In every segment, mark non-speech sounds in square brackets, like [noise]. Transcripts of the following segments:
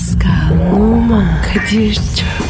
Pascal, Oman, Kadir çok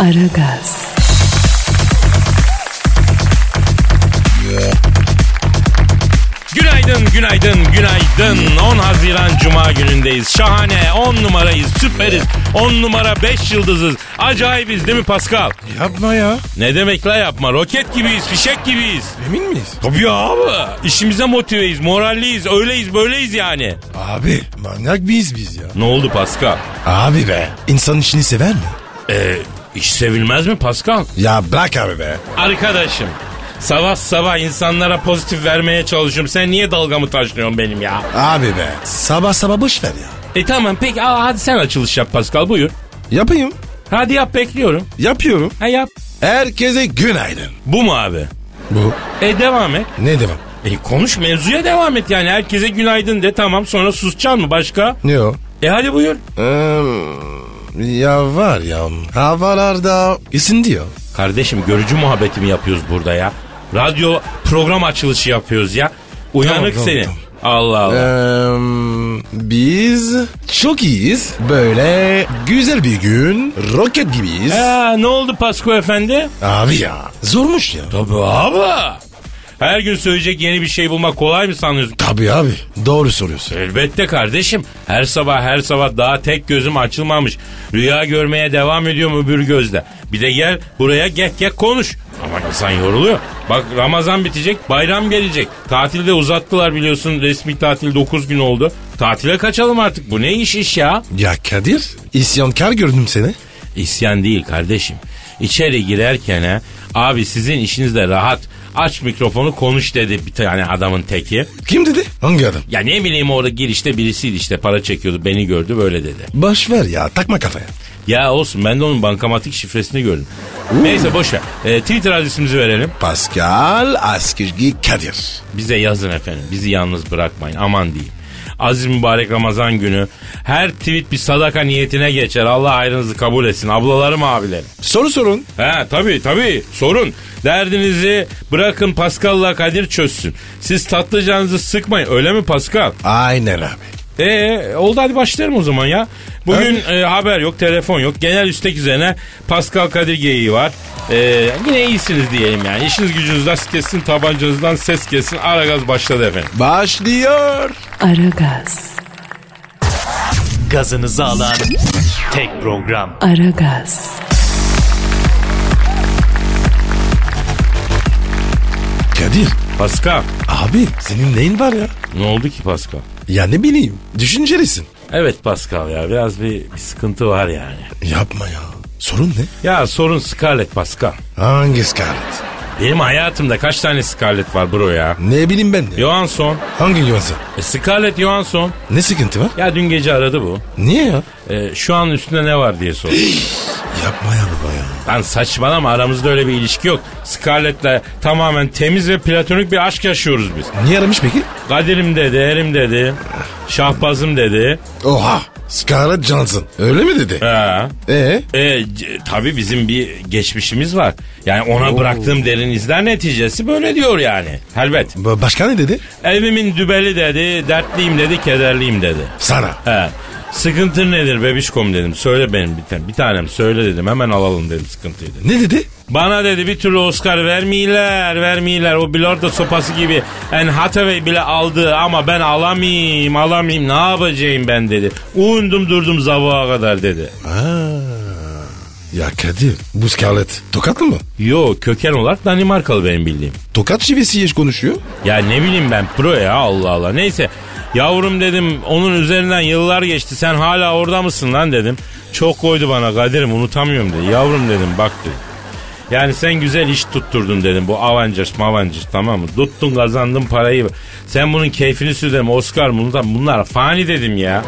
Aragaz, Günaydın, günaydın, günaydın. 10 Haziran Cuma günündeyiz. Şahane, 10 numarayız, süperiz. 10 numara 5 yıldızız. Acayibiz değil mi Pascal? Yapma ya. Ne demek la yapma? Roket gibiyiz, fişek gibiyiz. Emin miyiz? Tabii abi. İşimize motiveyiz, moralliyiz, öyleyiz, böyleyiz yani. Abi manyak biz biz ya. Ne oldu Pascal? Abi be. İnsan işini sever mi? Ee, iş sevilmez mi Pascal? Ya bırak abi be. Arkadaşım, sabah sabah insanlara pozitif vermeye çalışıyorum. Sen niye dalgamı taşlıyorsun benim ya? Abi be. Sabah sabah boş ver ya. E tamam peki aa, hadi sen açılış yap Pascal buyur. Yapayım. Hadi yap bekliyorum. Yapıyorum. Ha yap. Herkese günaydın. Bu mu abi? Bu. E devam et. Ne devam? E konuş mevzuya devam et yani. Herkese günaydın de tamam sonra susacaksın mı başka? O? E hadi buyur. Ee, ya var ya havalarda isin diyor. Kardeşim görücü muhabbeti mi yapıyoruz burada ya? Radyo program açılışı yapıyoruz ya. Uyanık Tamam, tamam, tamam. Allah Allah. Ee, biz çok iyiyiz. Böyle güzel bir gün roket gibiyiz. Ha, ne oldu Pasko efendi? Abi ya zormuş ya. Tabii abi. Her gün söyleyecek yeni bir şey bulmak kolay mı sanıyorsun? Tabii abi doğru soruyorsun. Elbette kardeşim. Her sabah her sabah daha tek gözüm açılmamış. Rüya görmeye devam ediyorum öbür gözle. Bir de gel buraya gek gek konuş. Ama insan yoruluyor. Bak Ramazan bitecek, bayram gelecek. Tatilde uzattılar biliyorsun. Resmi tatil 9 gün oldu. Tatile kaçalım artık. Bu ne iş iş ya? Ya Kadir isyankar gördüm seni. İsyan değil kardeşim. İçeri girerken ha, abi sizin işinizde rahat. Aç mikrofonu konuş dedi bir tane adamın teki. Kim dedi? Hangi adam? Ya ne bileyim orada girişte birisiydi işte para çekiyordu beni gördü böyle dedi. Boş ver ya takma kafaya. Ya olsun ben de onun bankamatik şifresini gördüm. Neyse boş ver. Ee, Twitter adresimizi verelim. Pascal Askizgi Kadir. Bize yazın efendim. Bizi yalnız bırakmayın. Aman diyeyim. Aziz mübarek Ramazan günü. Her tweet bir sadaka niyetine geçer. Allah hayrınızı kabul etsin. Ablalarım abilerim. Soru sorun. He tabii tabii sorun. Derdinizi bırakın Pascal'la Kadir çözsün. Siz tatlıcanınızı sıkmayın öyle mi Pascal? Aynen abi. Ee oldu hadi başlayalım o zaman ya. Bugün e, haber yok, telefon yok. Genel üstek üzerine Pascal Kadir geyiği var. Ee, yine iyisiniz diyelim yani. İşiniz gücünüz rast kessin, tabancanızdan ses kessin. Ara gaz başladı efendim. Başlıyor. Aragaz, gazınızı alan tek program. Aragaz, Kadir. Pascal, Abi senin neyin var ya? ne oldu ki Pascal? Ya ne bileyim. Düşüncelisin. Evet Pascal ya biraz bir, bir sıkıntı var yani. Yapma ya. Sorun ne? Ya sorun Scarlett Pascal. Hangi Scarlett? Benim hayatımda kaç tane Scarlett var bro ya? Ne bileyim ben de. Johansson. Hangi güvense? E, Scarlett Johansson. Ne sıkıntı var? Ya dün gece aradı bu. Niye ya? E, şu an üstünde ne var diye sordu. Yapma ya baba ya. Lan saçmalama aramızda öyle bir ilişki yok. Scarlett'le tamamen temiz ve platonik bir aşk yaşıyoruz biz. Niye aramış peki? Kadir'im dedi, erim dedi, şahbazım dedi. Oha. Scarlett Johansson. Öyle mi dedi? Ha. Ee? E, c- tabii bizim bir geçmişimiz var. Yani ona bıraktığım derin izler neticesi böyle diyor yani. Elbet. Ba- Başka ne dedi? Evimin dübeli dedi, dertliyim dedi, kederliyim dedi. Sana. He. Sıkıntın nedir bebişkom dedim. Söyle benim bir, tane, bir tanem söyle dedim. Hemen alalım dedim sıkıntıyı dedim. Ne dedi? Bana dedi bir türlü Oscar vermiyorlar, vermiyorlar. O bilardo sopası gibi en Hathaway bile aldı ama ben alamayayım, alamayayım. Ne yapacağım ben dedi. Uyundum durdum zavuğa kadar dedi. Aa, ya Kadir bu Scarlett tokatlı mı? Yo köken olarak Danimarkalı benim bildiğim. Tokat şivesi hiç konuşuyor. Ya ne bileyim ben pro ya Allah Allah. Neyse yavrum dedim onun üzerinden yıllar geçti sen hala orada mısın lan dedim. Çok koydu bana Kadir'im unutamıyorum dedi. Yavrum dedim bak dedi. Yani sen güzel iş tutturdun dedim bu Avengers Avengers tamam mı? Tuttun kazandın parayı. Sen bunun keyfini sür dedim Oscar bunu da bunlar fani dedim ya.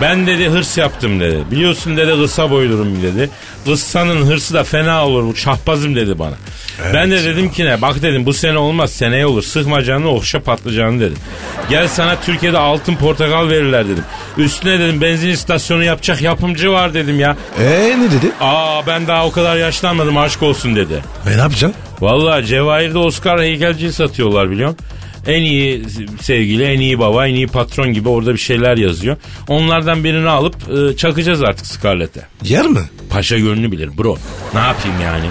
Ben dedi hırs yaptım dedi. Biliyorsun dedi kısa boylurum dedi. Kıssanın hırsı da fena olur. Şahbazım dedi bana. ben de dedim ki ne bak dedim bu sene olmaz seneye olur. Sıkma canını okşa patlıcanı dedim. Gel sana Türkiye'de altın portakal verirler dedim. Üstüne dedim benzin istasyonu yapacak yapımcı var dedim ya. Ee ne dedi? Aa ben daha o kadar yaşlanmadım aşk olsun dedi. E ne yapacaksın? Vallahi Cevahir'de Oscar heykelciyi satıyorlar biliyorsun. En iyi sevgili, en iyi baba, en iyi patron gibi orada bir şeyler yazıyor. Onlardan birini alıp e, çakacağız artık Scarlett'e. Yer mi? Paşa gönlü bilir bro. Ne yapayım yani?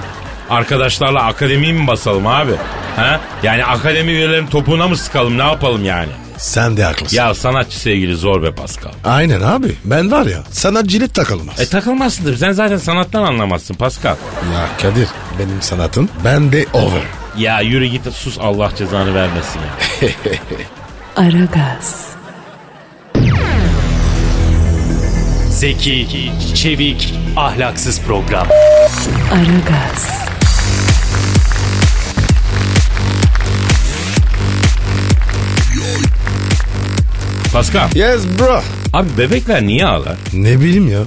Arkadaşlarla akademiyi mi basalım abi? Ha? Yani akademi üyelerinin topuğuna mı sıkalım ne yapalım yani? Sen de haklısın. Ya sanatçı sevgili zor be Pascal. Aynen abi. Ben var ya sana cilet takılmaz. E takılmazsındır. Sen zaten sanattan anlamazsın Pascal. ya Kadir benim sanatım ben de over. Ya yürü git sus Allah cezanı vermesin ya. [laughs] Aragaz, Zeki, çevik, ahlaksız program. Aragaz, Pascal. Yes bro. Abi bebekler niye ağlar? Ne bileyim ya.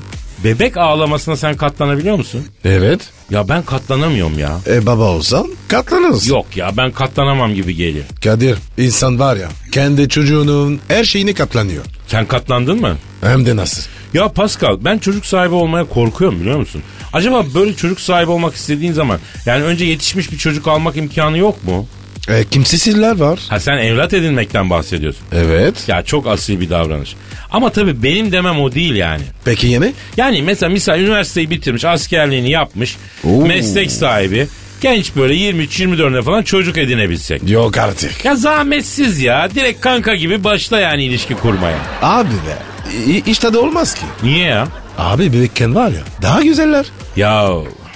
Bebek ağlamasına sen katlanabiliyor musun? Evet. Ya ben katlanamıyorum ya. E baba olsan katlanırız. Yok ya ben katlanamam gibi geliyor. Kadir insan var ya kendi çocuğunun her şeyini katlanıyor. Sen katlandın mı? Hem de nasıl? Ya Pascal ben çocuk sahibi olmaya korkuyorum biliyor musun? Acaba böyle çocuk sahibi olmak istediğin zaman yani önce yetişmiş bir çocuk almak imkanı yok mu? E, kimsesizler var. Ha sen evlat edinmekten bahsediyorsun. Evet. Ya çok asil bir davranış. Ama tabii benim demem o değil yani. Peki yeni? Yani mesela misal üniversiteyi bitirmiş, askerliğini yapmış, Oo. meslek sahibi, genç böyle 23-24'üne falan çocuk edinebilsek. Yok artık. Ya zahmetsiz ya. Direkt kanka gibi başla yani ilişki kurmaya. Abi be. i- iş tadı olmaz ki. Niye ya? Abi bebekken var ya daha güzeller. Ya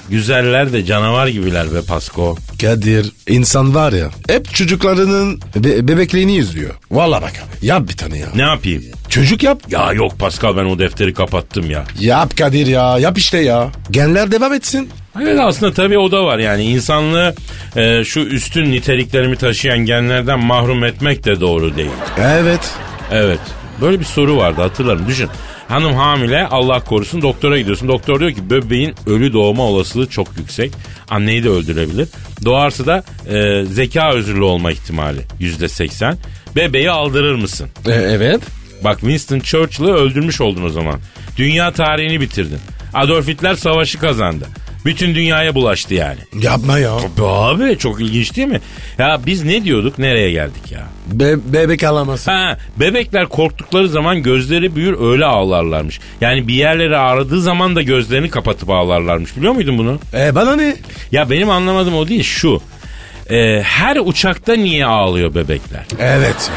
güzeller de canavar gibiler be Pasko. Kadir insan var ya hep çocuklarının be- bebekliğini izliyor. Valla bak abi yap bir tane ya. Ne yapayım? Çocuk yap. Ya yok Pascal ben o defteri kapattım ya. Yap Kadir ya yap işte ya. Genler devam etsin. Evet aslında tabii o da var yani insanlığı e, şu üstün niteliklerimi taşıyan genlerden mahrum etmek de doğru değil. Evet. Evet. Böyle bir soru vardı hatırlarım. Düşün. Hanım hamile Allah korusun doktora gidiyorsun. Doktor diyor ki bebeğin ölü doğma olasılığı çok yüksek. Anneyi de öldürebilir. Doğarsa da e, zeka özürlü olma ihtimali yüzde seksen. Bebeği aldırır mısın? E, evet. Bak Winston Churchill'ı öldürmüş oldun o zaman. Dünya tarihini bitirdin. Adolf Hitler savaşı kazandı. Bütün dünyaya bulaştı yani. Yapma ya. Be Abi çok ilginç değil mi? Ya biz ne diyorduk nereye geldik ya? Be- bebek alaması. Ha, bebekler korktukları zaman gözleri büyür öyle ağlarlarmış. Yani bir yerleri ağrıdığı zaman da gözlerini kapatıp ağlarlarmış. Biliyor muydun bunu? E bana ne? Ya benim anlamadığım o değil şu. Ee, her uçakta niye ağlıyor bebekler? Evet.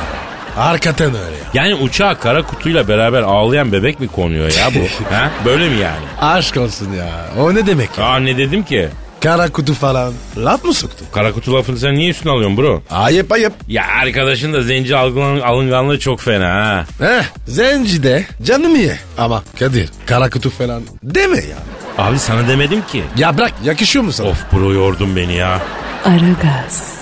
Hakikaten öyle ya. Yani uçağa kara kutuyla beraber ağlayan bebek mi konuyor ya bu? [laughs] ha? Böyle mi yani? Aşk olsun ya. O ne demek ya? Aa ne dedim ki? Kara kutu falan. Laf mı soktun? Kara kutu lafını sen niye üstüne alıyorsun bro? Ayıp ayıp. Ya arkadaşın da zenci algılan- alınganlığı çok fena ha. Heh, zenci de canım ye. Ama Kadir kara kutu falan deme ya. Abi sana demedim ki. Ya bırak yakışıyor mu sana? Of bro yordun beni ya. Aragaz, Aragaz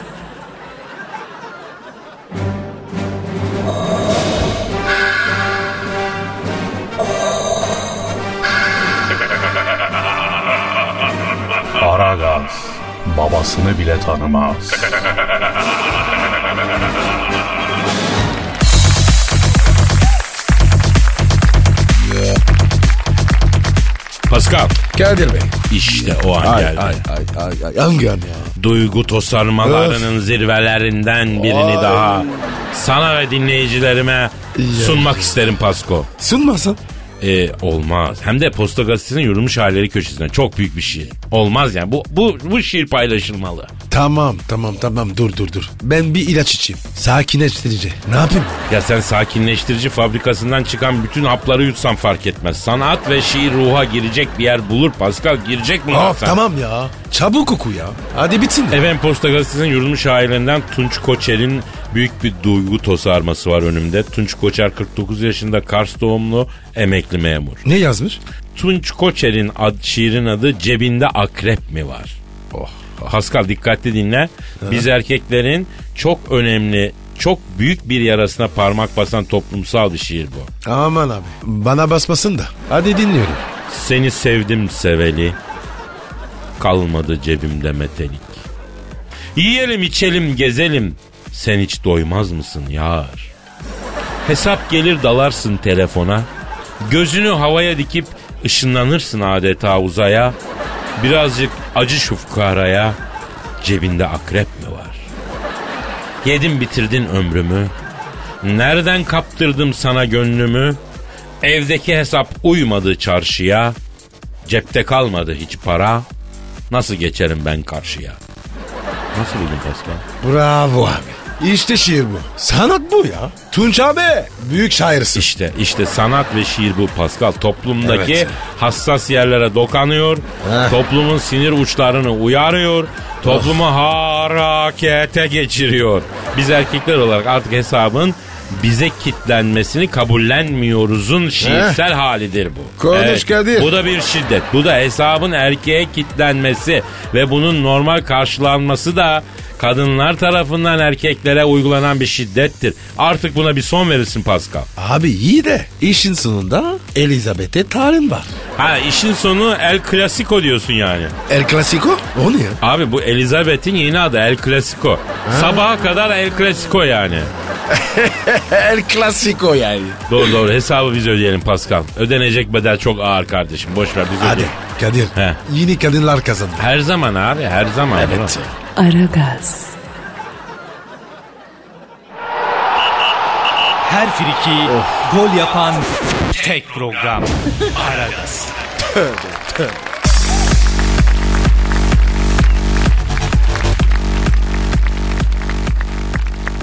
babasını bile tanımaz. Pascal Kadir Bey. işte o an Ay geldi. ay ay ay ay. Hangi an ya? Duygu tosarmalarının zirvelerinden birini Ay. daha sana ve dinleyicilerime sunmak isterim Pasko. Sunmasın. Ee, olmaz. Hem de Posta Gazetesi'nin yorulmuş halleri köşesinden. Çok büyük bir şiir. Olmaz yani. Bu, bu, bu şiir paylaşılmalı. Tamam tamam tamam dur dur dur. Ben bir ilaç içeyim. Sakinleştirici. Ne yapayım? Ya sen sakinleştirici fabrikasından çıkan bütün hapları yutsan fark etmez. Sanat ve şiir ruha girecek bir yer bulur Pascal. Girecek mi? Of tamam ya. Çabuk oku ya. Hadi bitsin. Efendim Posta Gazetesi'nin yorulmuş şairlerinden Tunç Koçer'in büyük bir duygu tosarması var önümde. Tunç Koçer 49 yaşında Kars doğumlu emekli memur. Ne yazmış? Tunç Koçer'in ad, şiirin adı Cebinde Akrep mi var? Oh. Pascal dikkatli dinle. Biz erkeklerin çok önemli çok büyük bir yarasına parmak basan toplumsal bir şiir bu. Aman abi bana basmasın da. Hadi dinliyorum. Seni sevdim seveli, kalmadı cebimde metelik. Yiyelim içelim gezelim, sen hiç doymaz mısın yar? Hesap gelir dalarsın telefona, gözünü havaya dikip ışınlanırsın adeta uzaya. Birazcık acı şu fukaraya, cebinde akrep mi var? Yedin bitirdin ömrümü, nereden kaptırdım sana gönlümü? Evdeki hesap uymadı çarşıya. Cepte kalmadı hiç para. Nasıl geçerim ben karşıya? Nasıl buldun Pascal? Bravo abi. İşte şiir bu. Sanat bu ya. Tunç abi büyük şairsin. İşte işte sanat ve şiir bu Pascal. Toplumdaki Evet. hassas yerlere dokanıyor. Heh. Toplumun sinir uçlarını uyarıyor. Toplumu harekete geçiriyor. Biz erkekler olarak artık hesabın bize kitlenmesini kabullenmiyoruzun şiirsel halidir bu. Konuş Kadir. Bu da bir şiddet. Bu da hesabın erkeğe kitlenmesi ve bunun normal karşılanması da kadınlar tarafından erkeklere uygulanan bir şiddettir. Artık buna bir son verirsin Pascal. Abi iyi de işin sonunda Elizabeth'e talim var. Ha işin sonu El Clasico diyorsun yani. El Clasico? O ne ya? Abi bu Elizabeth'in yeni adı El Clasico. Sabaha kadar El Clasico yani. [laughs] El Clasico yani. Doğru doğru hesabı biz ödeyelim Pascal. Ödenecek bedel çok ağır kardeşim. Boş ver biz Hadi ödeyelim. Kadir. He. Yeni kadınlar kazandı. Her zaman abi her zaman. Evet. Aragaz, Her friki gol yapan tek program. Aragaz.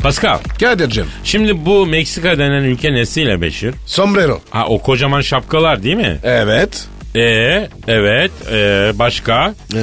Pascal Kadir'cim. şimdi bu Meksika denen ülke nesiyle Beşir? Sombrero. Ha o kocaman şapkalar değil mi? Evet. Ee, evet ee, başka? Ee,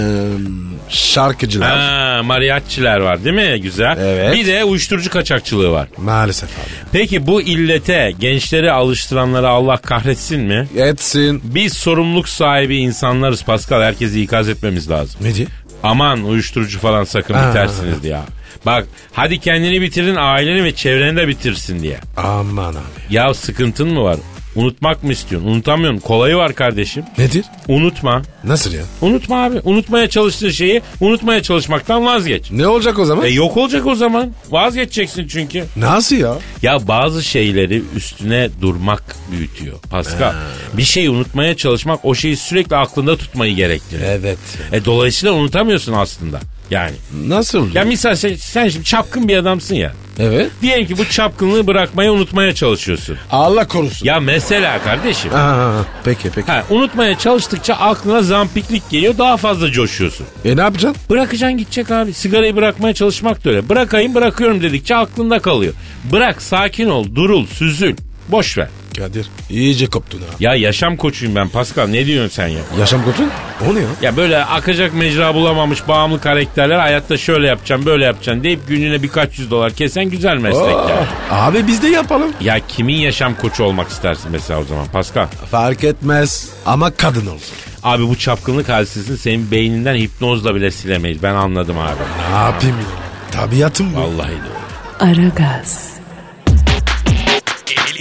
şarkıcılar. Ha, mariachiler var değil mi? Güzel. Evet. Bir de uyuşturucu kaçakçılığı var. Maalesef abi. Peki bu illete gençleri alıştıranları Allah kahretsin mi? Etsin. Biz sorumluluk sahibi insanlarız Pascal. Herkesi ikaz etmemiz lazım. Ne diye? Aman uyuşturucu falan sakın Ha. bitersiniz diye. Bak hadi kendini bitirin aileni ve çevreni de bitirsin diye. Aman abi. Ya sıkıntın mı var? Unutmak mı istiyorsun? Unutamıyorum. Kolayı var kardeşim. Nedir? Unutma. Nasıl ya? Unutma abi. Unutmaya çalıştığın şeyi unutmaya çalışmaktan vazgeç. Ne olacak o zaman? E yok olacak o zaman. Vazgeçeceksin çünkü. Nasıl ya? Ya bazı şeyleri üstüne durmak büyütüyor. Pascal. Bir şeyi unutmaya çalışmak o şeyi sürekli aklında tutmayı gerektiriyor. Evet. E dolayısıyla unutamıyorsun aslında. Yani. Nasıl? Ya misal sen, sen şimdi çapkın bir adamsın ya. Evet. Diyelim ki bu çapkınlığı bırakmayı unutmaya çalışıyorsun. Allah korusun. Ya mesela kardeşim. Aa, peki peki. Ha, unutmaya çalıştıkça aklına zampiklik geliyor daha fazla coşuyorsun. E ne yapacaksın? Bırakacaksın gidecek abi. Sigarayı bırakmaya çalışmak da öyle. Bırakayım bırakıyorum dedikçe aklında kalıyor. Bırak sakin ol durul süzül. Boş ver. Kadir iyice koptun ha. Ya yaşam koçuyum ben Pascal ne diyorsun sen ya? Yaşam koptun? O ne ya? Ya böyle akacak mecra bulamamış bağımlı karakterler hayatta şöyle yapacağım böyle yapacağım deyip gününe birkaç yüz dolar kesen güzel meslekler. Aa, abi biz de yapalım. Ya kimin yaşam koçu olmak istersin mesela o zaman Pascal? Fark etmez ama kadın olsun. Abi bu çapkınlık hadisesini senin beyninden hipnozla bile silemeyiz. Ben anladım abi. Ne yapayım ya? Tabiatım bu. Vallahi de öyle. Aragaz,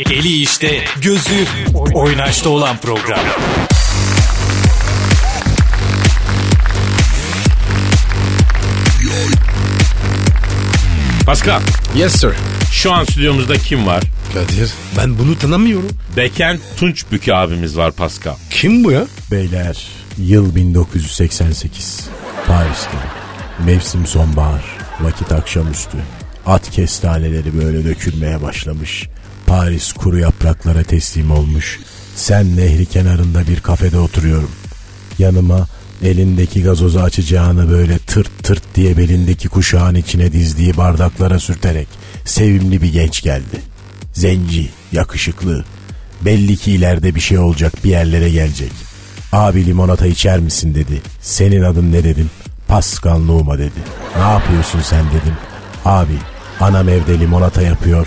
Eli işte, gözü oynaşta olan program. Pascal Yes sir. şu an stüdyomuzda kim var? Kadir ben bunu tanımıyorum. Beken Tunçbükü abimiz var Pascal. Kim bu ya? Beyler, yıl 1988. Paris'te. Mevsim sonbahar. Vakit akşamüstü. At kestaneleri böyle dökülmeye başlamış. Paris kuru yapraklara teslim olmuş. Sen nehri kenarında bir kafede oturuyorum. Yanıma elindeki gazozu açacağını böyle tırt tırt diye belindeki kuşağın içine dizdiği bardaklara sürterek sevimli bir genç geldi. Zenci, yakışıklı. Belli ki ileride bir şey olacak bir yerlere gelecek. Abi limonata içer misin dedi. Senin adın ne dedim. Pascal dedi. Ne yapıyorsun sen dedim. Abi anam evde limonata yapıyor.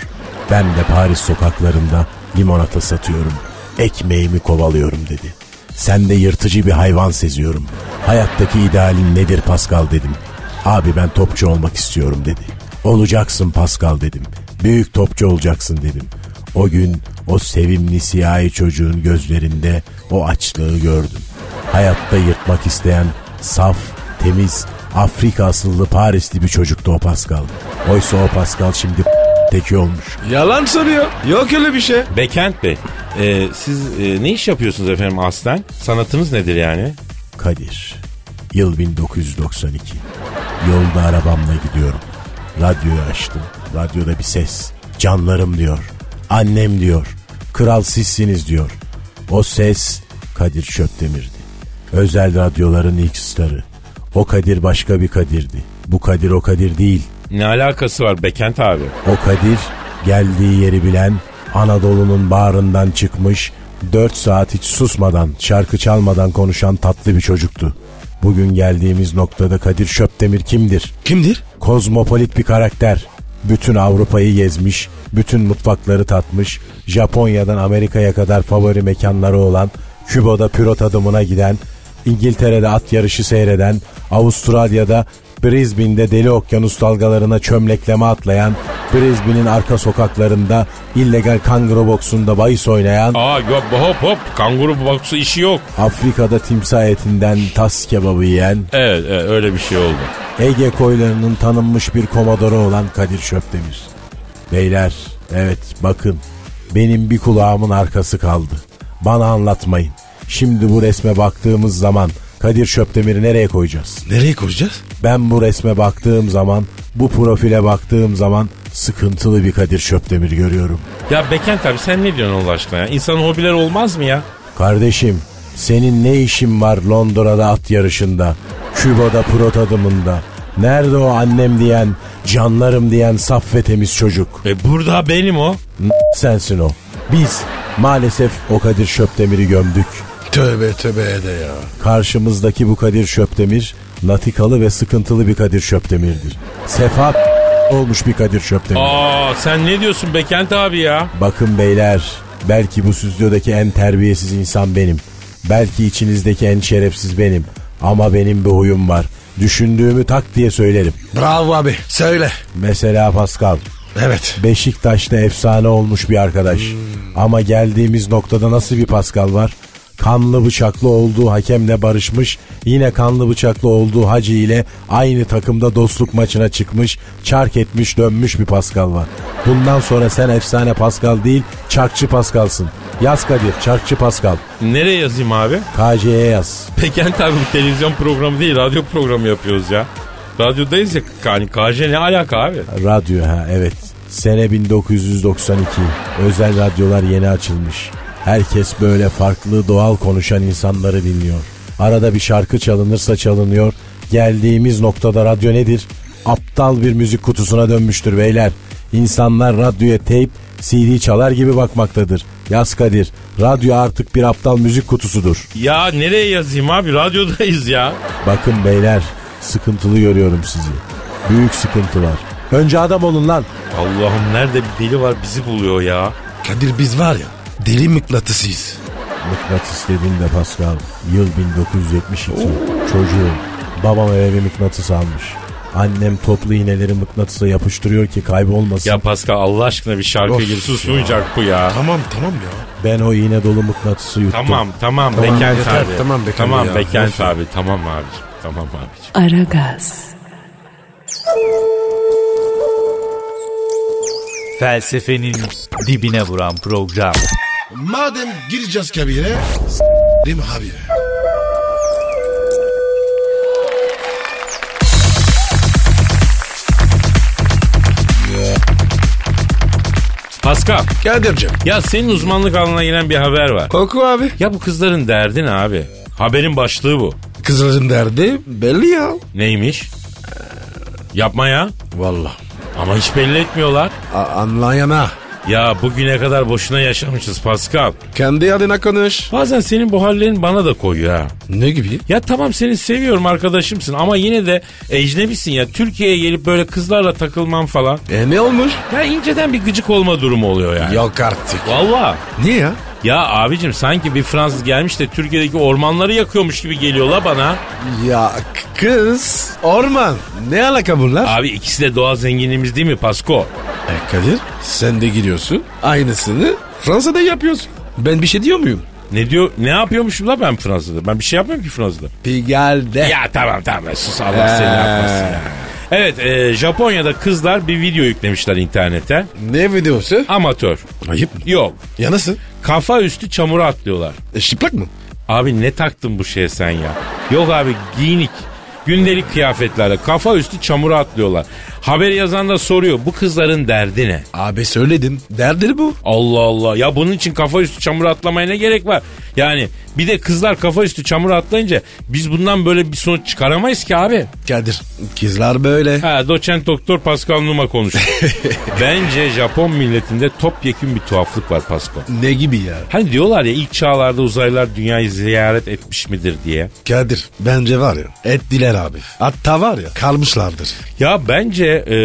Ben de Paris sokaklarında limonata satıyorum. Ekmeğimi kovalıyorum dedi. Sen de yırtıcı bir hayvan seziyorum. Hayattaki idealin nedir Pascal dedim. Abi ben topçu olmak istiyorum dedi. Olacaksın Pascal dedim. Büyük topçu olacaksın dedim. O gün o sevimli siyahi çocuğun gözlerinde o açlığı gördüm. Hayatta yırtmak isteyen saf, temiz, Afrika asıllı Parisli bir çocuktu o Pascal. Oysa o Pascal şimdi teki olmuş. Yalan söylüyor. Yok öyle bir şey. Bekent Bey, e, siz e, ne iş yapıyorsunuz efendim aslen? Sanatınız nedir yani? Kadir. Yıl 1992. Yolda arabamla gidiyorum. Radyoyu açtım. Radyoda bir ses. Canlarım diyor. Annem diyor. Kral sizsiniz diyor. O ses Kadir Şöpdemir'di. Özel radyoların ilk starı. O Kadir başka bir Kadir'di. Bu Kadir o Kadir değil. Ne alakası var Bekent abi? O Kadir geldiği yeri bilen Anadolu'nun bağrından çıkmış 4 saat hiç susmadan şarkı çalmadan konuşan tatlı bir çocuktu. Bugün geldiğimiz noktada Kadir Şöpdemir kimdir? Kimdir? Kozmopolit bir karakter. Bütün Avrupa'yı gezmiş, bütün mutfakları tatmış, Japonya'dan Amerika'ya kadar favori mekanları olan, Küba'da pürot adımına giden, İngiltere'de at yarışı seyreden, Avustralya'da Brisbane'de deli okyanus dalgalarına çömlekleme atlayan, Brisbane'in arka sokaklarında illegal kanguru boksunda bahis oynayan, Aa yok hop hop kanguru boksu işi yok. Afrika'da timsah etinden tas kebabı yiyen, Evet, evet öyle bir şey oldu. Ege koylarının tanınmış bir komodoru olan Kadir Şöpdemir. Beyler, evet bakın benim bir kulağımın arkası kaldı. Bana anlatmayın. Şimdi bu resme baktığımız zaman Kadir Şöpdemir'i nereye koyacağız? Nereye koyacağız? Ben bu resme baktığım zaman, bu profile baktığım zaman sıkıntılı bir Kadir Şöpdemir görüyorum. Ya Bekent abi sen ne diyorsun Allah aşkına ya? İnsanın hobileri olmaz mı ya? Kardeşim, senin ne işin var Londra'da at yarışında, Küba'da prot adımında? Nerede o annem diyen, canlarım diyen saf ve temiz çocuk? E burada benim o. Sensin o. Biz maalesef o Kadir Şöpdemir'i gömdük. Tövbe tövbe de ya. Karşımızdaki bu Kadir Şöpdemir latikalı ve sıkıntılı bir Kadir Şöpdemir'dir. Sefa olmuş bir Kadir Şöpdemir. Aa sen ne diyorsun Bekent abi ya? Bakın beyler belki bu stüdyodaki en terbiyesiz insan benim. Belki içinizdeki en şerefsiz benim. Ama benim bir huyum var. Düşündüğümü tak diye söylerim. Bravo abi. Söyle. Mesela Pascal. Evet. Beşiktaş'ta efsane olmuş bir arkadaş. Ama geldiğimiz noktada nasıl bir Pascal var? Kanlı bıçaklı olduğu hakemle barışmış, yine kanlı bıçaklı olduğu Hacı ile aynı takımda dostluk maçına çıkmış, çark etmiş dönmüş bir Pascal var. Bundan sonra sen efsane Pascal değil, çarkçı Pascal'sın. Yaz Kadir, çarkçı Pascal. Nereye yazayım abi? KC'ye yaz. Bekent abi bu televizyon programı değil radyo programı yapıyoruz ya. Radyodayız ya yani KJ ne alaka abi? Radyo ha evet. Sene 1992. Özel radyolar yeni açılmış. Herkes böyle farklı doğal konuşan insanları dinliyor. Arada bir şarkı çalınırsa çalınıyor. Geldiğimiz noktada radyo nedir? Aptal bir müzik kutusuna dönmüştür beyler. İnsanlar radyoya teyp, CD çalar gibi bakmaktadır. Yaz Kadir, radyo artık bir aptal müzik kutusudur. Ya nereye yazayım abi radyodayız ya. Bakın beyler, sıkıntılı görüyorum sizi. Büyük sıkıntılar. Önce adam olun lan. Allah'ım nerede bir deli var bizi buluyor ya. Kadir biz var ya deli mıknatısıyız. Mıknatıs dediğinde Pascal yıl 1972 çocuğum babam eve bir mıknatıs almış. Annem toplu iğneleri mıknatısa yapıştırıyor ki kaybolmasın. Ya Pascal Allah aşkına bir şarkı Of gir susmayacak bu ya. Tamam tamam ya. Ben o iğne dolu mıknatısı yuttum. Tamam tamam, Tamam, Bekent yeter, abi. tamam Bekent Tamam ya. Bekent abi tamam abiciğim. Tamam abiciğim. Aragaz, Felsefenin dibine vuran program. Madem gireceğiz kabire mi abi? Pascal Kadir'cim. ya senin uzmanlık alanına giren bir haber var. Koku abi. Ya bu kızların derdi ne abi? Haberin başlığı bu. Kızların derdi belli ya. Neymiş? Yapma ya. Valla. Ama hiç belli etmiyorlar. Anlayana. Ya bugüne kadar boşuna yaşamışız Pascal. Kendi adına konuş. Bazen senin bu hallerin bana da koyuyor ha. Ne gibi? Ya tamam seni seviyorum arkadaşımsın ama yine de ecnebisin ya. Türkiye'ye gelip böyle kızlarla takılman falan. E ne olmuş? Ya inceden bir gıcık olma durumu oluyor yani. Yok artık. Valla. Niye ya? Ya abicim sanki bir Fransız gelmiş de Türkiye'deki ormanları yakıyormuş gibi geliyor la bana. Ya Kız, orman. Ne alaka bunlar? Abi ikisi de doğal zenginliğimiz değil mi Pasko? E Kadir sen de gidiyorsun. Aynısını Fransa'da yapıyorsun. Ben bir şey diyor muyum? Ne diyor? Ne yapıyormuşum la ben Fransa'da? Ben bir şey yapmıyorum ki Fransa'da. Pigal'de. Ya tamam tamam sus Allah seni yapmasın ya. Evet e, Japonya'da kızlar bir video yüklemişler internete. Ne videosu? Amatör. Ayıp mı? Yok. Ya nasıl? Kafa üstü çamura atlıyorlar. E, şıplak mı? Abi ne taktın bu şeye sen ya? Yok abi giyinik. Gündelik kıyafetlerle kafa üstü çamura atlıyorlar. Haber yazan da soruyor bu kızların derdi ne? Abi söyledim. Derdir bu. Allah Allah ya bunun için kafa üstü çamura atlamaya ne gerek var? Yani bir de kızlar kafa üstü çamura atlayınca biz bundan böyle bir sonuç çıkaramayız ki abi. Kadir. Kızlar böyle. Ha doçent doktor Pascal Numa konuştu. [laughs] Bence Japon milletinde topyekun bir tuhaflık var Pascal. Ne gibi ya? Hani diyorlar ya ilk çağlarda uzaylılar dünyayı ziyaret etmiş midir diye. Kadir bence var ya ettiler abi. Hatta var ya kalmışlardır. Ya bence e,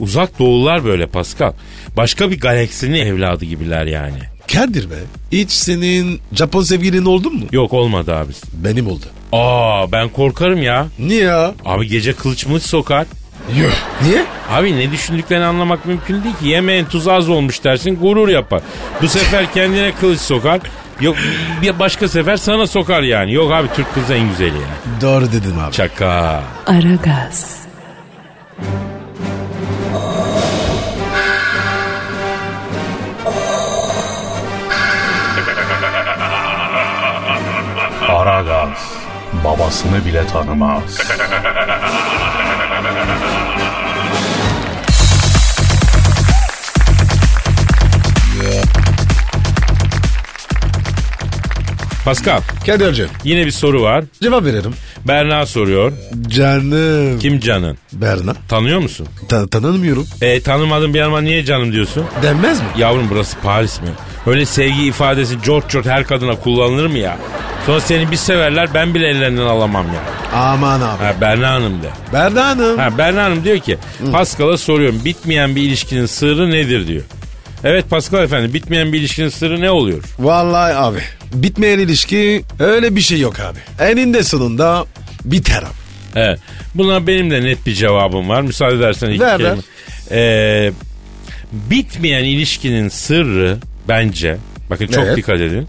uzak doğular böyle Pascal. Başka bir galaksinin evladı gibiler yani. Kadir be hiç senin Japon sevgilin oldu mu? Yok olmadı abi. Benim oldu. Aa ben korkarım ya. Niye ya? Abi gece kılıç mılıç sokar. Yok. Niye? Abi ne düşündüklerini anlamak mümkün değil ki. Yemeğin tuzu az olmuş dersin gurur yapar. Bu sefer kendine kılıç sokar. Yok bir başka sefer sana sokar yani. Yok abi Türk kızı en güzeli ya. Doğru dedin abi. Çaka. Aragaz, Aragaz babasını bile tanımaz. Pascal Kadir'cim yine bir soru var. cevap veririm. Berna soruyor. Canım. Kim canın? Berna. Tanıyor musun? Ta- tanımıyorum. E tanımadığın bir yanıma niye canım diyorsun? Denmez mi? Yavrum burası Paris mi? Öyle sevgi ifadesi cort cort her kadına kullanılır mı ya? Sonra seni bir severler ben bile ellerinden alamam ya. Aman abi. Ha Berna Hanım de. Berna Hanım. Ha Berna Hanım diyor ki Pascal'a soruyorum bitmeyen bir ilişkinin sırrı nedir diyor. Evet Pascal efendi bitmeyen bir ilişkinin sırrı ne oluyor? Vallahi abi. Bitmeyen ilişki öyle bir şey yok abi. Eninde sonunda biter abi. Evet. Buna benim de net bir cevabım var. Müsaade edersen iki Ver, kelime. Ee, bitmeyen ilişkinin sırrı bence bakın çok Evet. dikkat edin.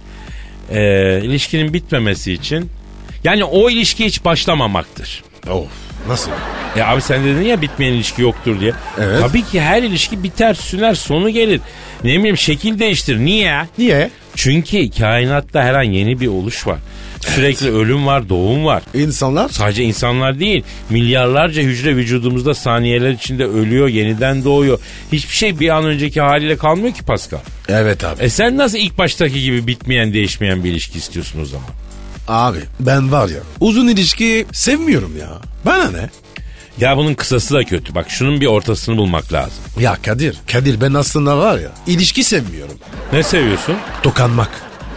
Ee, ilişkinin bitmemesi için yani o ilişki hiç başlamamaktır. Of nasıl? Ya abi sen dedin ya bitmeyen ilişki yoktur diye. Evet. Tabii ki her ilişki biter, süner, sonu gelir. Ne bileyim şekil değiştir. Niye? Niye? Çünkü kainatta her an yeni bir oluş var. Sürekli ölüm var, doğum var. İnsanlar Sadece insanlar değil, milyarlarca hücre vücudumuzda saniyeler içinde ölüyor, yeniden doğuyor. Hiçbir şey bir an önceki haliyle kalmıyor ki Pascal. Evet abi. E sen nasıl ilk baştaki gibi bitmeyen, değişmeyen bir ilişki istiyorsun o zaman? Abi ben var ya uzun ilişki sevmiyorum ya. Bana ne? Ya bunun kısası da kötü. Bak şunun bir ortasını bulmak lazım. Ya Kadir, Kadir ben aslında var ya ilişki sevmiyorum. Ne seviyorsun? Tokanmak.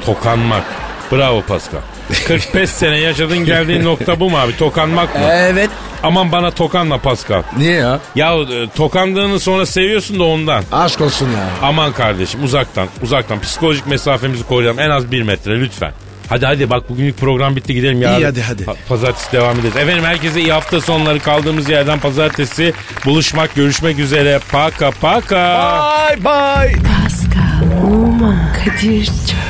Tokanmak. Bravo Pascal. 45 sene yaşadın geldiğin nokta bu mu abi? Tokanmak mı? Evet. Aman bana tokanma Pascal. Niye ya? Ya e, tokandığını sonra seviyorsun da ondan. Aşk olsun ya. Aman kardeşim uzaktan uzaktan psikolojik mesafemizi koruyalım en az bir metre lütfen. Hadi hadi bak bugünlük program bitti gidelim yarın. İyi, hadi, hadi. Pa- pazartesi devam ederiz. Efendim herkese iyi hafta sonları kaldığımız yerden pazartesi buluşmak görüşmek üzere. Paka paka. Bye bye. Pascal, Oman, Kadir çok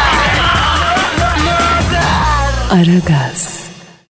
Aragaz.